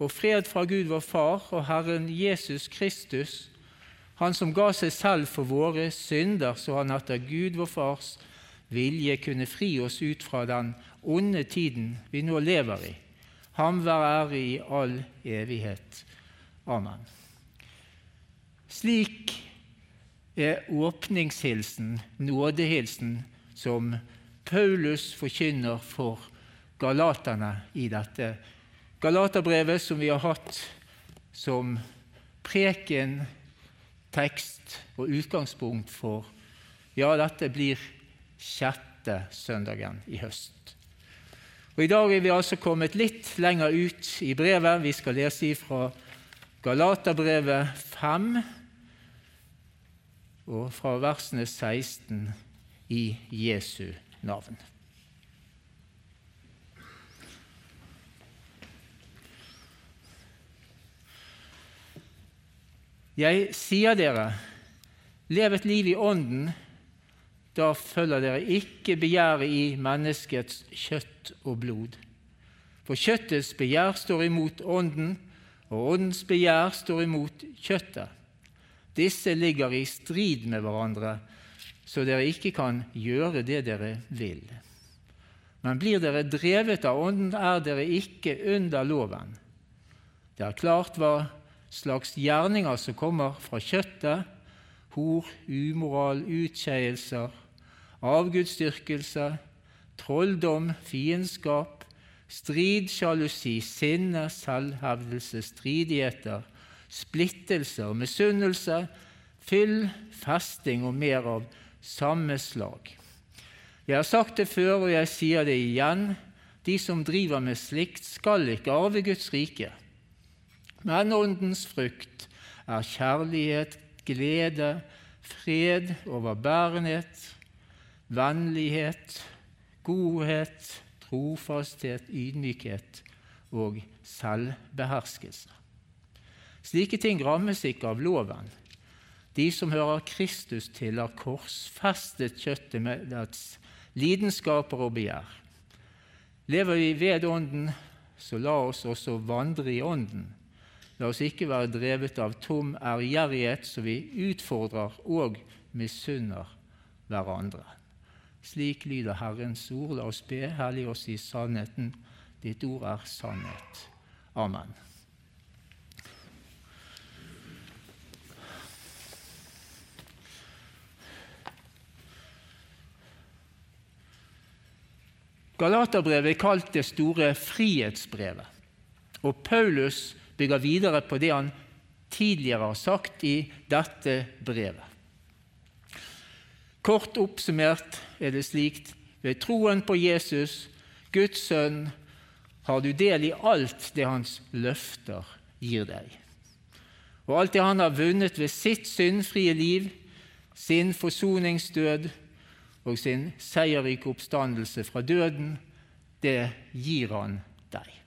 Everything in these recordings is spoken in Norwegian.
og fred fra Gud vår Far og Herren Jesus Kristus, Han som ga seg selv for våre synder, så han etter Gud vår Fars vilje kunne fri oss ut fra den onde tiden vi nå lever i. Ham være ære i all evighet. Amen. Slik er åpningshilsen, nådehilsen, som Paulus forkynner for galaterne i dette Galaterbrevet, som vi har hatt som preken, tekst og utgangspunkt for Ja, dette blir sjette søndagen i høst. Og I dag er vi altså kommet litt lenger ut i brevet. Vi skal lese fra Galaterbrevet 5 og fra versene 16 i Jesu navn. Jeg sier dere, lev et liv i Ånden, da følger dere ikke begjæret i menneskets kjøtt og blod. For kjøttets begjær står imot Ånden, og Åndens begjær står imot kjøttet. Disse ligger i strid med hverandre, så dere ikke kan gjøre det dere vil. Men blir dere drevet av Ånden, er dere ikke under loven. Det er klart hva slags gjerninger som kommer fra kjøttet hor, umoral, utskeielser, avgudsdyrkelse, trolldom, fiendskap, strid, sjalusi, sinne, selvhevdelse, stridigheter, splittelser, misunnelse, fyll, festing og mer av samme slag. Jeg har sagt det før, og jeg sier det igjen. De som driver med slikt, skal ikke arve Guds rike. Men åndens frukt er kjærlighet, glede, fred, overbærenhet, vennlighet, godhet, trofasthet, ydmykhet og selvbeherskelse. Slike ting rammes ikke av loven. De som hører Kristus til, har korsfestet kjøttet med dets lidenskaper og begjær. Lever vi ved Ånden, så la oss også vandre i Ånden. La oss ikke være drevet av tom ærgjerrighet, så vi utfordrer og misunner hverandre. Slik lyder Herrens ord. La oss be, hellig oss i sannheten. Ditt ord er sannhet. Amen. Galaterbrevet er kalt det store frihetsbrevet. Og Paulus bygger videre på det han tidligere har sagt i dette brevet. Kort oppsummert er det slikt ved troen på Jesus, Guds sønn, har du del i alt det hans løfter gir deg. Og alt det han har vunnet ved sitt syndfrie liv, sin forsoningsdød og sin seierrike oppstandelse fra døden, det gir han deg.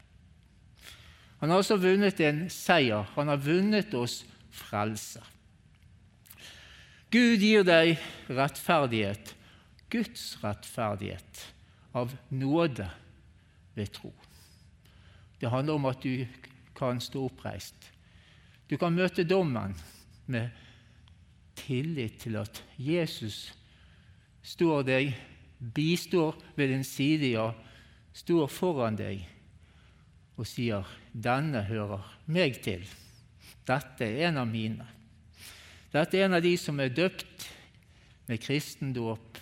Han har også vunnet en seier. Han har vunnet oss frelse. Gud gir deg rettferdighet, Guds rettferdighet, av nåde ved tro. Det handler om at du kan stå oppreist. Du kan møte dommen med tillit til at Jesus står deg, bistår ved din side, ja, står foran deg og sier 'Denne hører meg til'. Dette er en av mine. Dette er en av de som er døpt med kristendåp,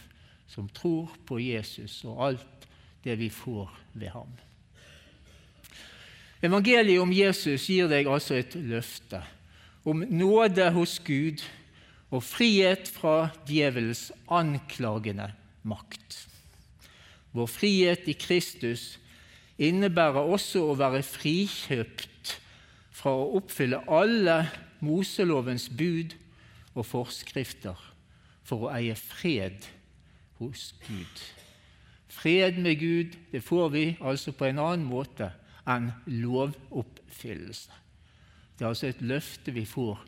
som tror på Jesus og alt det vi får ved ham. Evangeliet om Jesus gir deg altså et løfte om nåde hos Gud og frihet fra djevelens anklagende makt. Vår frihet i Kristus innebærer også å være frikjøpt fra å oppfylle alle Moselovens bud og forskrifter for å eie fred hos Gud. Fred med Gud det får vi altså på en annen måte enn lovoppfyllelse. Det er altså et løfte vi får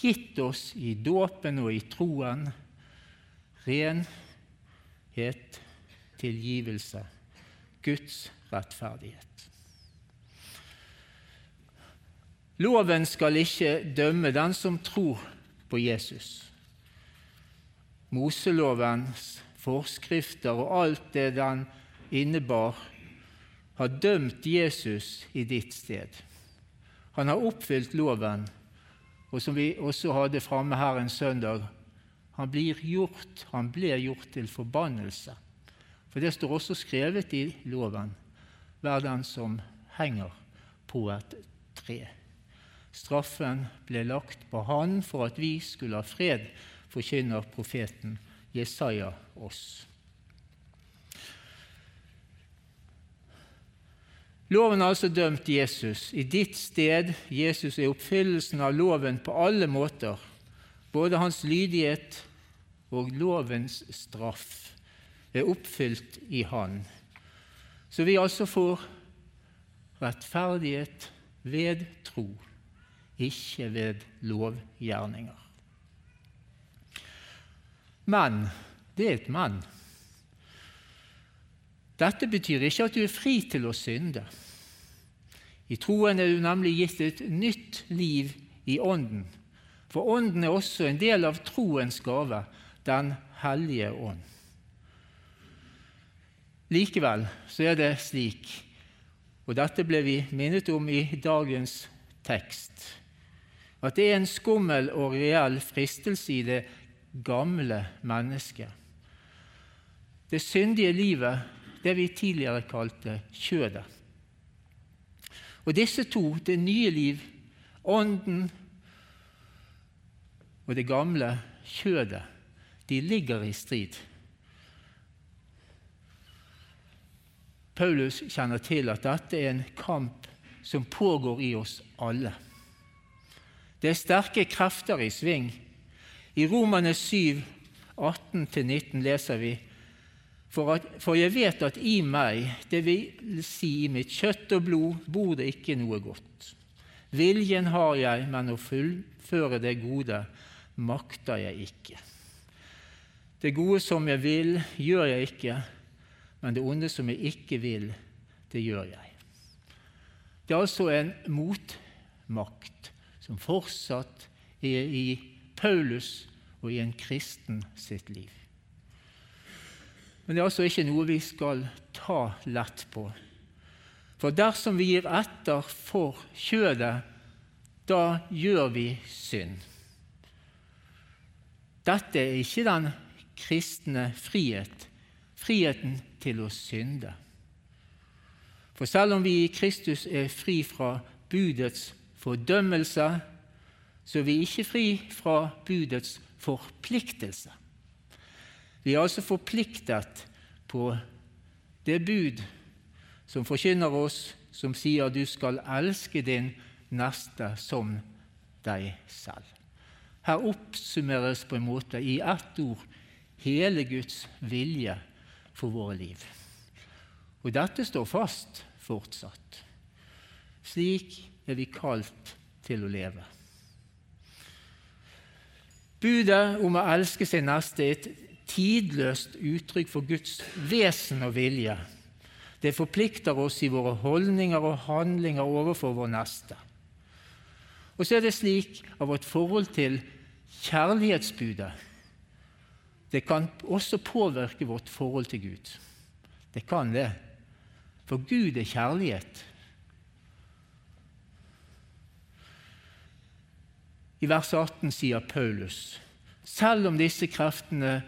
gitt oss i dåpen og i troen. Renhet, tilgivelse, Guds rettferdighet. Loven skal ikke dømme den som tror på Jesus. Moselovens forskrifter og alt det den innebar, har dømt Jesus i ditt sted. Han har oppfylt loven, og som vi også hadde framme her en søndag, han blir gjort, han ble gjort til forbannelse. For det står også skrevet i loven hver den som henger på et tre. Straffen ble lagt på han for at vi skulle ha fred, forkynner profeten Jesaja oss. Loven har altså dømt Jesus. I ditt sted Jesus er oppfyllelsen av loven på alle måter. Både hans lydighet og lovens straff er oppfylt i Han. Så vi altså får rettferdighet ved tro ikke ved lovgjerninger. Men det er et men. Dette betyr ikke at du er fri til å synde. I troen er du nemlig gitt et nytt liv i Ånden. For Ånden er også en del av troens gave, Den hellige ånd. Likevel så er det slik, og dette ble vi minnet om i dagens tekst, at det er en skummel og reell fristelse i det gamle mennesket. Det syndige livet, det vi tidligere kalte kjødet. Og disse to, det nye liv, ånden og det gamle kjødet, de ligger i strid. Paulus kjenner til at dette er en kamp som pågår i oss alle. Det er sterke krefter i sving. I Romane 7, 18-19 leser vi for, at, for, jeg vet at i meg, det vil si i mitt kjøtt og blod, bor det ikke noe godt. Viljen har jeg, men å fullføre det gode makter jeg ikke. Det gode som jeg vil, gjør jeg ikke, men det onde som jeg ikke vil, det gjør jeg. Det er altså en motmakt som fortsatt er i Paulus og i en kristen sitt liv. Men det er altså ikke noe vi skal ta lett på. For dersom vi gir etter for kjødet, da gjør vi synd. Dette er ikke den kristne frihet, friheten til å synde. For selv om vi i Kristus er fri fra budets fordømmelse, så er vi ikke fri fra budets forpliktelse. Vi er altså forpliktet på det bud som forkynner oss, som sier du skal elske din neste som deg selv. Her oppsummeres på en måte i ett ord hele Guds vilje for våre liv. Og dette står fast fortsatt. Slik er vi kalt til å leve. Budet om å elske sin neste er et tidløst uttrykk for Guds vesen og vilje. Det forplikter oss i våre holdninger og handlinger overfor vår neste. Og så er det slik av vårt forhold til kjærlighetsbudet Det kan også påvirke vårt forhold til Gud. Det kan det. For Gud er kjærlighet. I vers 18 sier Paulus selv om disse kreftene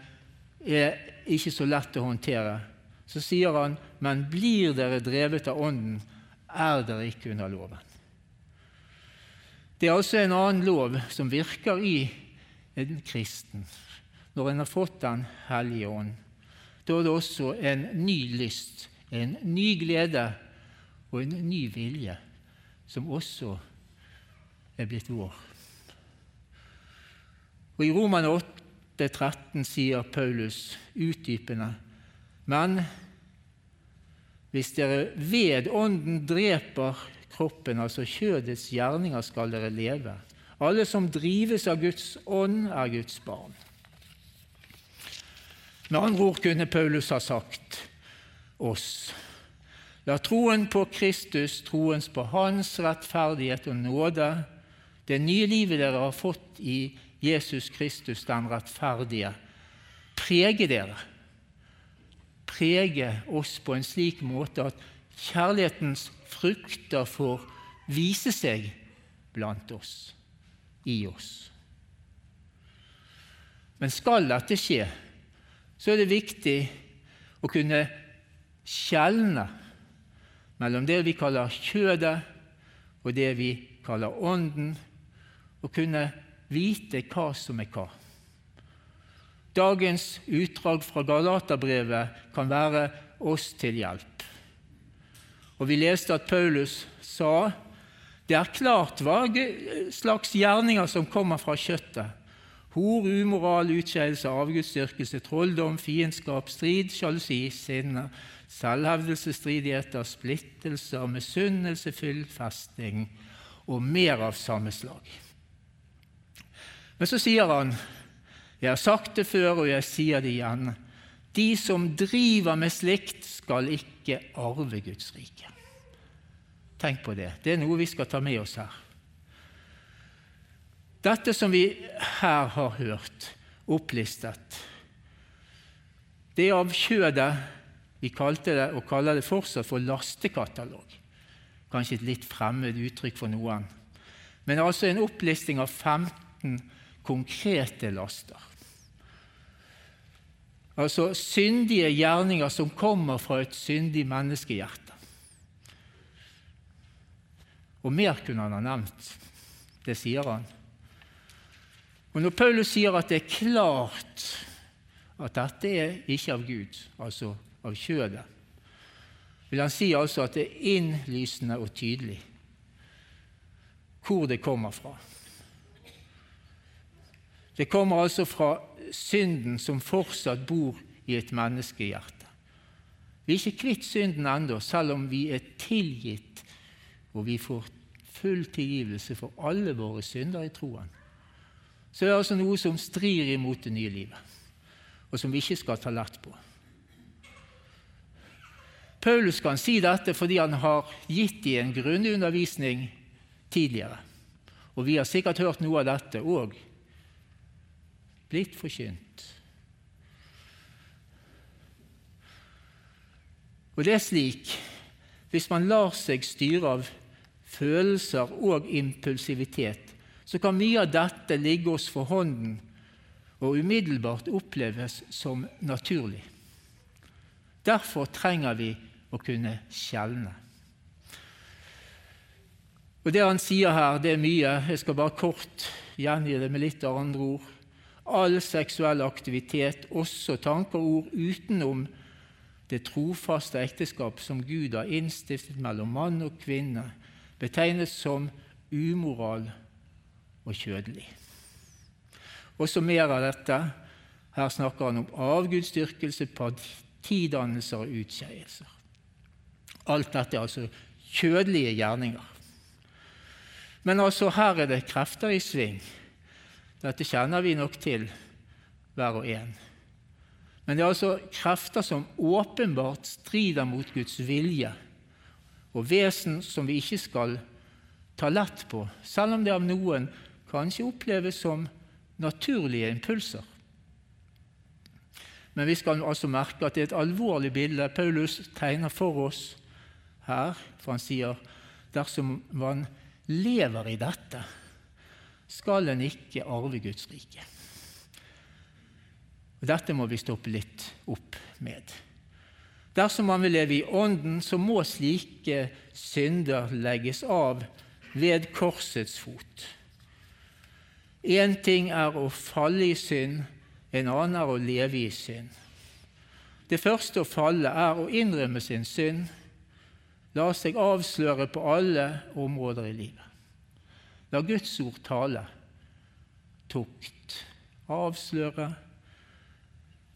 er ikke så lett å håndtere, så sier han men blir dere drevet av Ånden, er dere ikke under loven. Det er altså en annen lov som virker i en kristen når en har fått Den hellige ånd. Da er det også en ny lyst, en ny glede og en ny vilje som også er blitt vår. Og I Roman 8, 13 sier Paulus utdypende Men hvis dere ved Ånden dreper kroppen, altså kjødets gjerninger, skal dere leve. Alle som drives av Guds ånd, er Guds barn. Med andre ord kunne Paulus ha sagt oss La troen på Kristus, troens på Hans rettferdighet og nåde, det nye livet dere har fått i Jesus Kristus, den rettferdige, prege dere. Prege oss på en slik måte at kjærlighetens frukter får vise seg blant oss, i oss. Men skal dette skje, så er det viktig å kunne skjelne mellom det vi kaller kjødet, og det vi kaller ånden, og kunne vite hva som er hva. Dagens utdrag fra Galaterbrevet kan være oss til hjelp. Og Vi leste at Paulus sa det er klart hva slags gjerninger som kommer fra kjøttet. Hor, umoral, utskeielse, avgudsdyrkelse, trolldom, fiendskap, strid, sjalusi, sinne, selvhevdelse, stridigheter, splittelser, misunnelse, fyllfesting og mer av samme slag. Men så sier han, jeg har sagt det før, og jeg sier det igjen, de som driver med slikt, skal ikke arve Guds rike. Tenk på det. Det er noe vi skal ta med oss her. Dette som vi her har hørt opplistet, det er av kjødet vi kalte det, og kaller det fortsatt for lastekatalog. Kanskje et litt fremmed uttrykk for noen. Men altså en opplisting av 15 konkrete laster. Altså syndige gjerninger som kommer fra et syndig menneskehjerte. Og mer kunne han ha nevnt. Det sier han. Og Når Paulus sier at det er klart at dette er ikke av Gud, altså av kjødet, vil han si altså at det er innlysende og tydelig hvor det kommer fra. Det kommer altså fra synden som fortsatt bor i et menneskehjerte. Vi er ikke kvitt synden ennå, selv om vi er tilgitt og vi får full tilgivelse for alle våre synder i troen. Så det er altså noe som strir imot det nye livet, og som vi ikke skal ta lett på. Paulus kan si dette fordi han har gitt dem en grundig undervisning tidligere. Og vi har sikkert hørt noe av dette òg blitt forkynt. Og det er slik hvis man lar seg styre av følelser og impulsivitet, så kan mye av dette ligge oss for hånden og umiddelbart oppleves som naturlig. Derfor trenger vi å kunne skjelne. Og Det han sier her, det er mye. Jeg skal bare kort gjengi det med litt andre ord. All seksuell aktivitet, også tanker og ord utenom det trofaste ekteskap som Gud har innstiftet mellom mann og kvinne, betegnes som umoral og kjødelig. Også mer av dette. Her snakker han om avgudsdyrkelse, partidannelser og utskeielser. Alt dette er altså kjødelige gjerninger. Men altså her er det krefter i sving. Dette kjenner vi nok til, hver og en. Men det er altså krefter som åpenbart strider mot Guds vilje, og vesen som vi ikke skal ta lett på, selv om det av noen kanskje oppleves som naturlige impulser. Men vi skal altså merke at det er et alvorlig bilde Paulus tegner for oss her, for han sier dersom man lever i dette, skal en ikke arve Guds rike. Og Dette må vi stoppe litt opp med. Dersom man vil leve i Ånden, så må slike synder legges av ved korsets fot. Én ting er å falle i synd, en annen er å leve i synd. Det første å falle er å innrømme sin synd, la seg avsløre på alle områder i livet. La Guds ord tale. Tukt. Avsløre.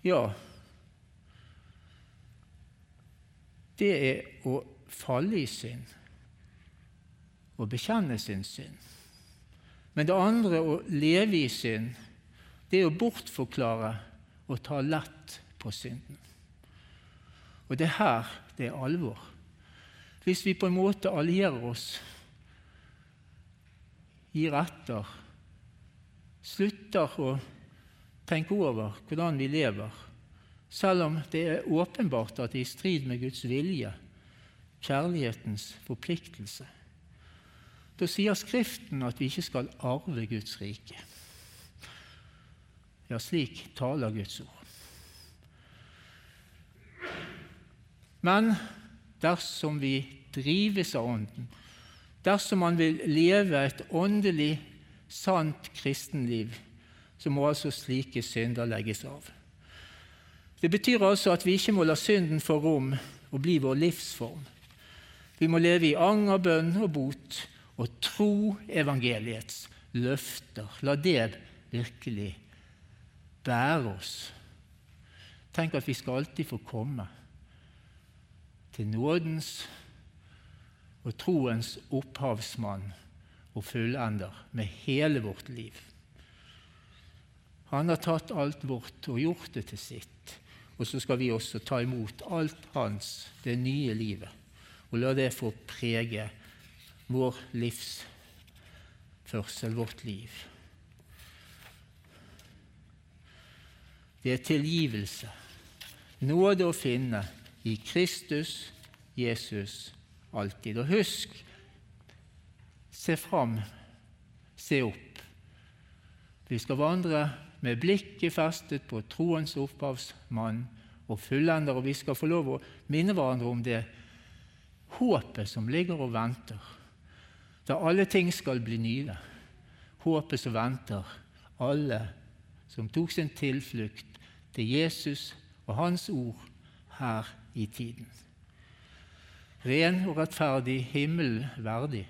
Ja, det er å falle i synd å bekjenne sin synd. Men det andre, å leve i synd, det er å bortforklare og ta lett på synden. Og det er her det er alvor. Hvis vi på en måte allierer oss, gir etter, slutter å tenke over hvordan vi lever, selv om det er åpenbart at det er i strid med Guds vilje, kjærlighetens forpliktelse. Da sier Skriften at vi ikke skal arve Guds rike. Ja, slik taler Guds ord. Men dersom vi drives av Ånden, dersom man vil leve et åndelig, sant kristenliv, så må altså slike synder legges av. Det betyr altså at vi ikke må la synden få rom og bli vår livsform. Vi må leve i anger, bønn og bot og tro evangeliets løfter. La det virkelig bære oss. Tenk at vi skal alltid få komme til nådens og troens opphavsmann og fullender med hele vårt liv. Han har tatt alt vårt og gjort det til sitt. Og så skal vi også ta imot alt hans, det nye livet, og la det få prege vår livsførsel, vårt liv. Det er tilgivelse, nåde å finne i Kristus, Jesus, alltid. Og husk, se fram, se opp. Vi skal vandre med blikket festet på troens opphavsmann og fullender, og vi skal få lov å minne hverandre om det håpet som ligger og venter da alle ting skal bli nye. Håpet som venter alle som tok sin tilflukt til Jesus og Hans ord her i tiden. Ren og rettferdig, himmelen verdig,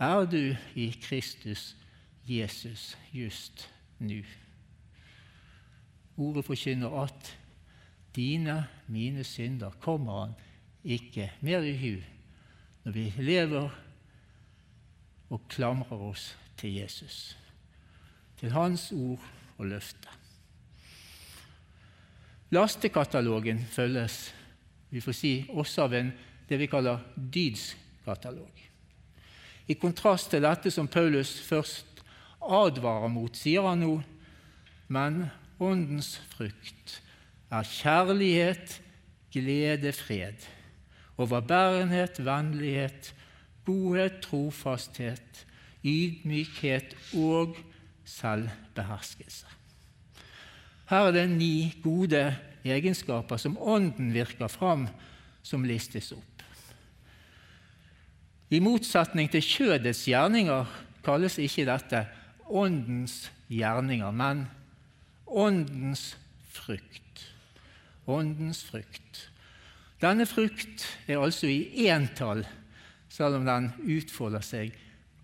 er du i Kristus Jesus just nå. Ordet forkynner at dine, mine synder kommer han ikke mer i hu når vi lever og klamrer oss til Jesus, til Hans ord og løfte. Lastekatalogen følges vi får si, også av en, det vi kaller dydskatalog. I kontrast til dette som Paulus først advarer mot, sier han nå men åndens frukt er kjærlighet, glede, fred, overbærenhet, vennlighet, godhet, trofasthet, ydmykhet og selvbeherskelse. Her er det ni gode egenskaper som Ånden virker fram, som listes opp. I motsetning til kjødets gjerninger kalles ikke dette Åndens gjerninger, men Åndens frukt. Åndens frukt. Denne frukt er altså i entall selv om den utfolder seg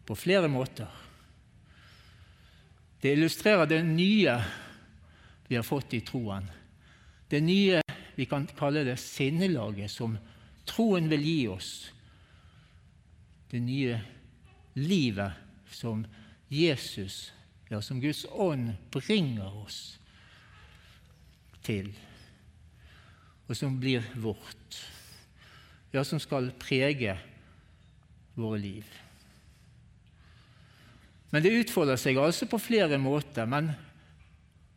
på flere måter. Det illustrerer det nye vi har fått i troen. Det nye vi kan kalle det sinnelaget som troen vil gi oss. Det nye livet som Jesus, ja, som Guds ånd bringer oss til, og som blir vårt. Ja, som skal prege våre liv. Men det utfolder seg altså på flere måter. Men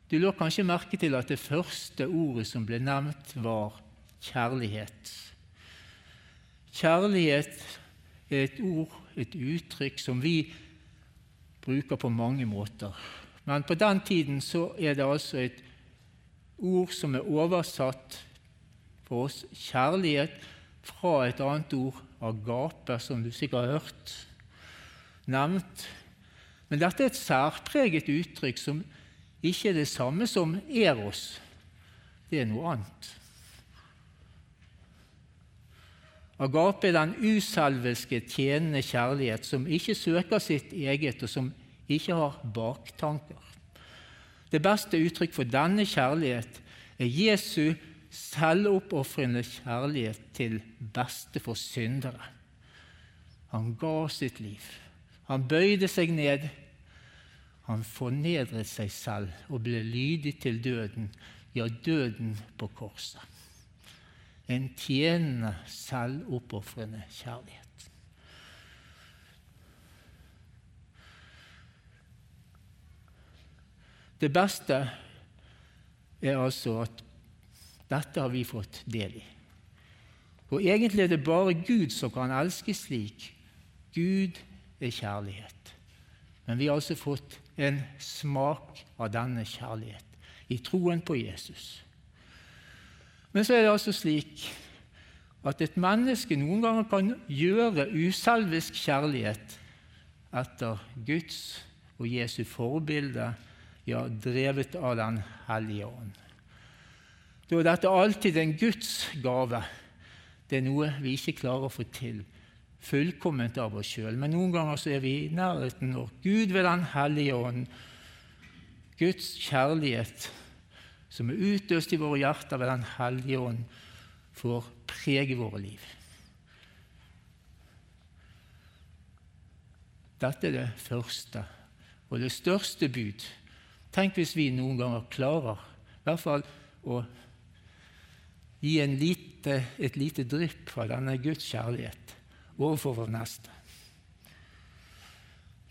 du lå kanskje merke til at det første ordet som ble nevnt, var kjærlighet. Kjærlighet er et ord, et uttrykk, som vi bruker på mange måter. Men på den tiden så er det altså et ord som er oversatt for oss kjærlighet fra et annet ord, agape, som du sikkert har hørt nevnt. Men dette er et særpreget uttrykk som ikke er det samme som eros. Det er noe annet. Agape er den uselviske, tjenende kjærlighet som ikke søker sitt eget, og som ikke har baktanker. Det beste uttrykk for denne kjærlighet er Jesu selvoppofrende kjærlighet til beste for syndere. Han ga sitt liv. Han bøyde seg ned. Han fornedret seg selv og ble lydig til døden, ja, døden på korset. En tjenende, selvoppofrende kjærlighet. Det beste er altså at dette har vi fått del i. Og egentlig er det bare Gud som kan elske slik. Gud er kjærlighet. Men vi har altså fått en smak av denne kjærlighet i troen på Jesus. Men så er det altså slik at et menneske noen ganger kan gjøre uselvisk kjærlighet etter Guds og Jesu forbilde, ja, drevet av Den hellige ånd. Da er dette alltid en Guds gave. Det er noe vi ikke klarer å få til fullkomment av oss sjøl. Men noen ganger så er vi i nærheten når Gud ved Den hellige ånd, Guds kjærlighet, som er utøst i våre hjerter ved Den hellige ånd, får prege våre liv. Dette er det første og det største bud. Tenk hvis vi noen ganger klarer i hvert fall å gi lite, et lite drypp av denne Guds kjærlighet overfor vår neste.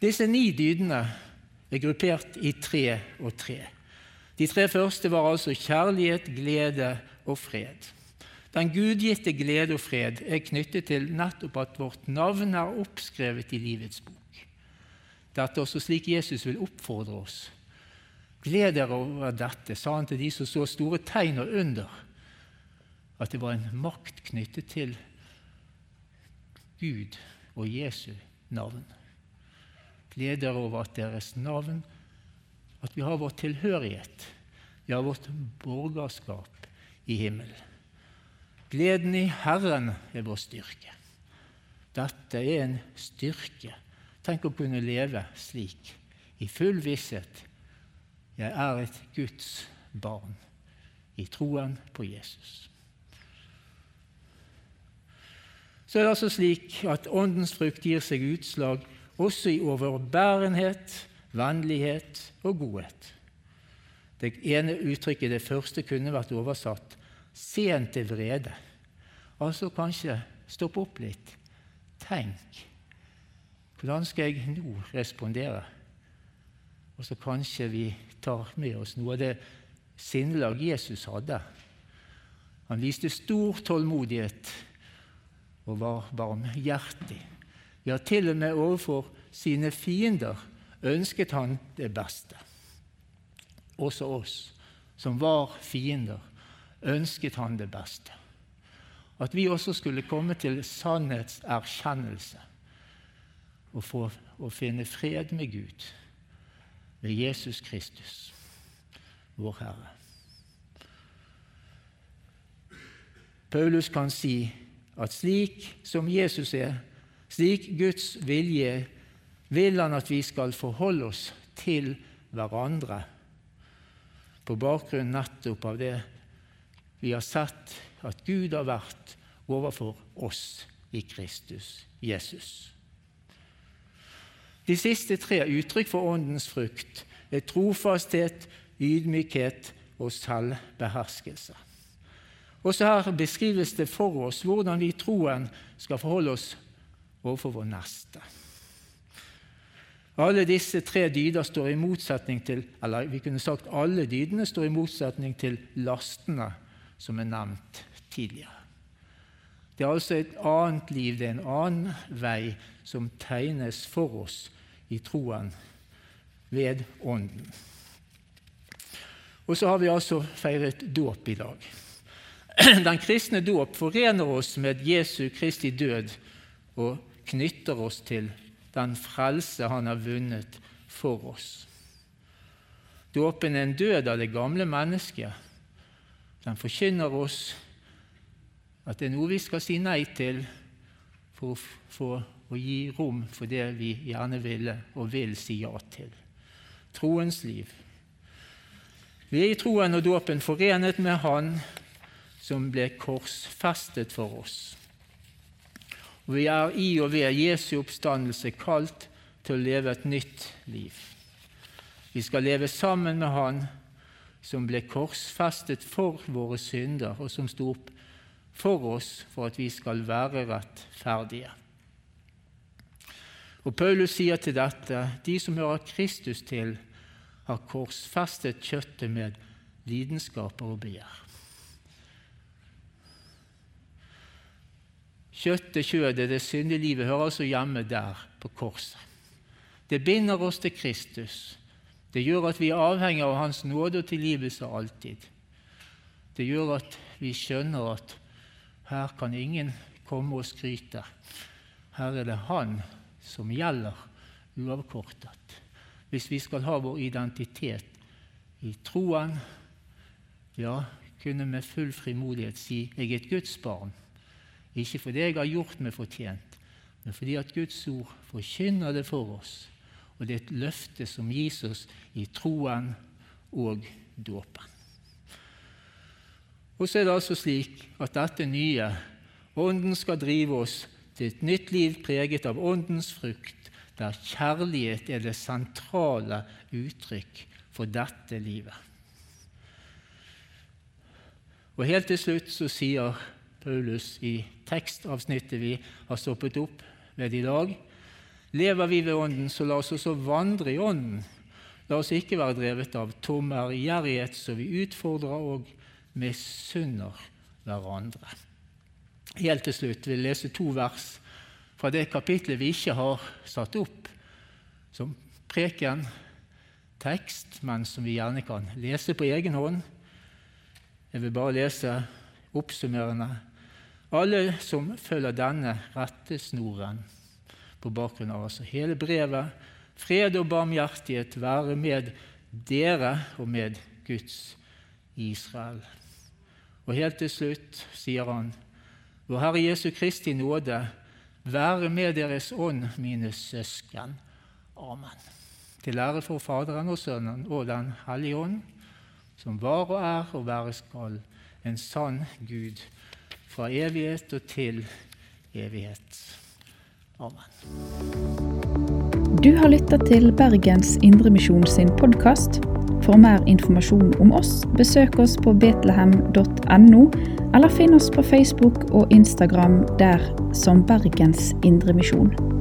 Disse ni dydene er gruppert i tre og tre. De tre første var altså kjærlighet, glede og fred. Den gudgitte glede og fred er knyttet til nettopp at vårt navn er oppskrevet i livets bok. Dette er også slik Jesus vil oppfordre oss. Gled dere over dette, sa han til de som så store tegn og under, at det var en makt knyttet til Gud og Jesu navn. Gled dere over at deres navn, at vi har vår tilhørighet, vi har vårt borgerskap i himmelen. Gleden i Herren er vår styrke. Dette er en styrke. Tenk å kunne leve slik, i full visshet. Jeg er et Guds barn i troen på Jesus. Så er det altså slik at Åndens frukt gir seg utslag også i overbærenhet, vennlighet og godhet. Det ene uttrykket, det første, kunne vært oversatt 'sent til vrede'. Altså kanskje stoppe opp litt. Tenk. Hvordan skal jeg nå respondere? Og så kanskje vi tar med oss noe av det sinnelag Jesus hadde. Han viste stor tålmodighet og var barmhjertig. Ja, til og med overfor sine fiender ønsket han det beste. Også oss som var fiender, ønsket han det beste. At vi også skulle komme til sannhetserkjennelse og få å finne fred med Gud ved Jesus Kristus, vår Herre. Paulus kan si at slik som Jesus er, slik Guds vilje vil han at vi skal forholde oss til hverandre på bakgrunn nettopp av det vi har sett at Gud har vært overfor oss i Kristus Jesus. De siste tre uttrykk for Åndens frukt er trofasthet, ydmykhet og selvbeherskelse. Også her beskrives det for oss hvordan vi i troen skal forholde oss overfor vår neste. Alle disse tre dyder står i motsetning til eller vi kunne sagt alle dydene står i motsetning til lastene som er nevnt tidligere. Det er altså et annet liv, det er en annen vei som tegnes for oss i troen ved Ånden. Og så har vi altså feiret dåp i dag. Den kristne dåp forener oss med Jesu Kristi død og knytter oss til den frelse han har vunnet for oss. Dåpen er en død av det gamle mennesket. Den forkynner oss at det er noe vi skal si nei til for for å gi rom for det vi gjerne ville og vil si ja til. Troens liv. Vi er i troen og dåpen forenet med Han som ble korsfestet for oss. Og vi er i og ved Jesu oppstandelse kalt til å leve et nytt liv. Vi skal leve sammen med Han som ble korsfestet for våre synder, og som sto opp for oss for at vi skal være rettferdige. Og Paulus sier til dette de som hører Kristus til, har korsfestet kjøttet med lidenskaper og begjær. Kjøttet, kjødet, det syndige livet hører altså hjemme der, på korset. Det binder oss til Kristus. Det gjør at vi er avhengig av Hans nåde og tilgivelse alltid. Det gjør at vi skjønner at her kan ingen komme og skryte. Her er det Han som gjelder uavkortet. Hvis vi skal ha vår identitet i troen, ja, kunne med full frimodighet si 'Jeg er et Guds barn'. Ikke fordi jeg har gjort meg fortjent, men fordi at Guds ord forkynner det for oss. Og det er et løfte som gis oss i troen og dåpen. Og så er det altså slik at dette nye, Ånden skal drive oss til et nytt liv preget av Åndens frukt, der kjærlighet er det sentrale uttrykk for dette livet. Og Helt til slutt så sier Paulus i tekstavsnittet vi har stoppet opp ved i dag Lever vi ved Ånden, så la oss også vandre i Ånden. La oss ikke være drevet av tom ærgjerrighet, så vi utfordrer og misunner hverandre. Helt til slutt vil jeg lese to vers fra det kapitlet vi ikke har satt opp som preken, tekst, men som vi gjerne kan lese på egen hånd. Jeg vil bare lese oppsummerende. Alle som følger denne rettesnoren på bakgrunn av altså hele brevet. Fred og barmhjertighet være med dere og med Guds Israel. Og helt til slutt sier han, Vår Herre Jesu Kristi nåde være med deres ånd, mine søsken. Amen. Til ære for Faderen og Sønnen og Den hellige ånd, som var og er og være skal, en sann Gud, fra evighet og til evighet. Amen. Du har lytta til Bergens Indremisjon sin podkast. For mer informasjon om oss, besøk oss på betlehem.no, eller finn oss på Facebook og Instagram der som Bergens Indremisjon.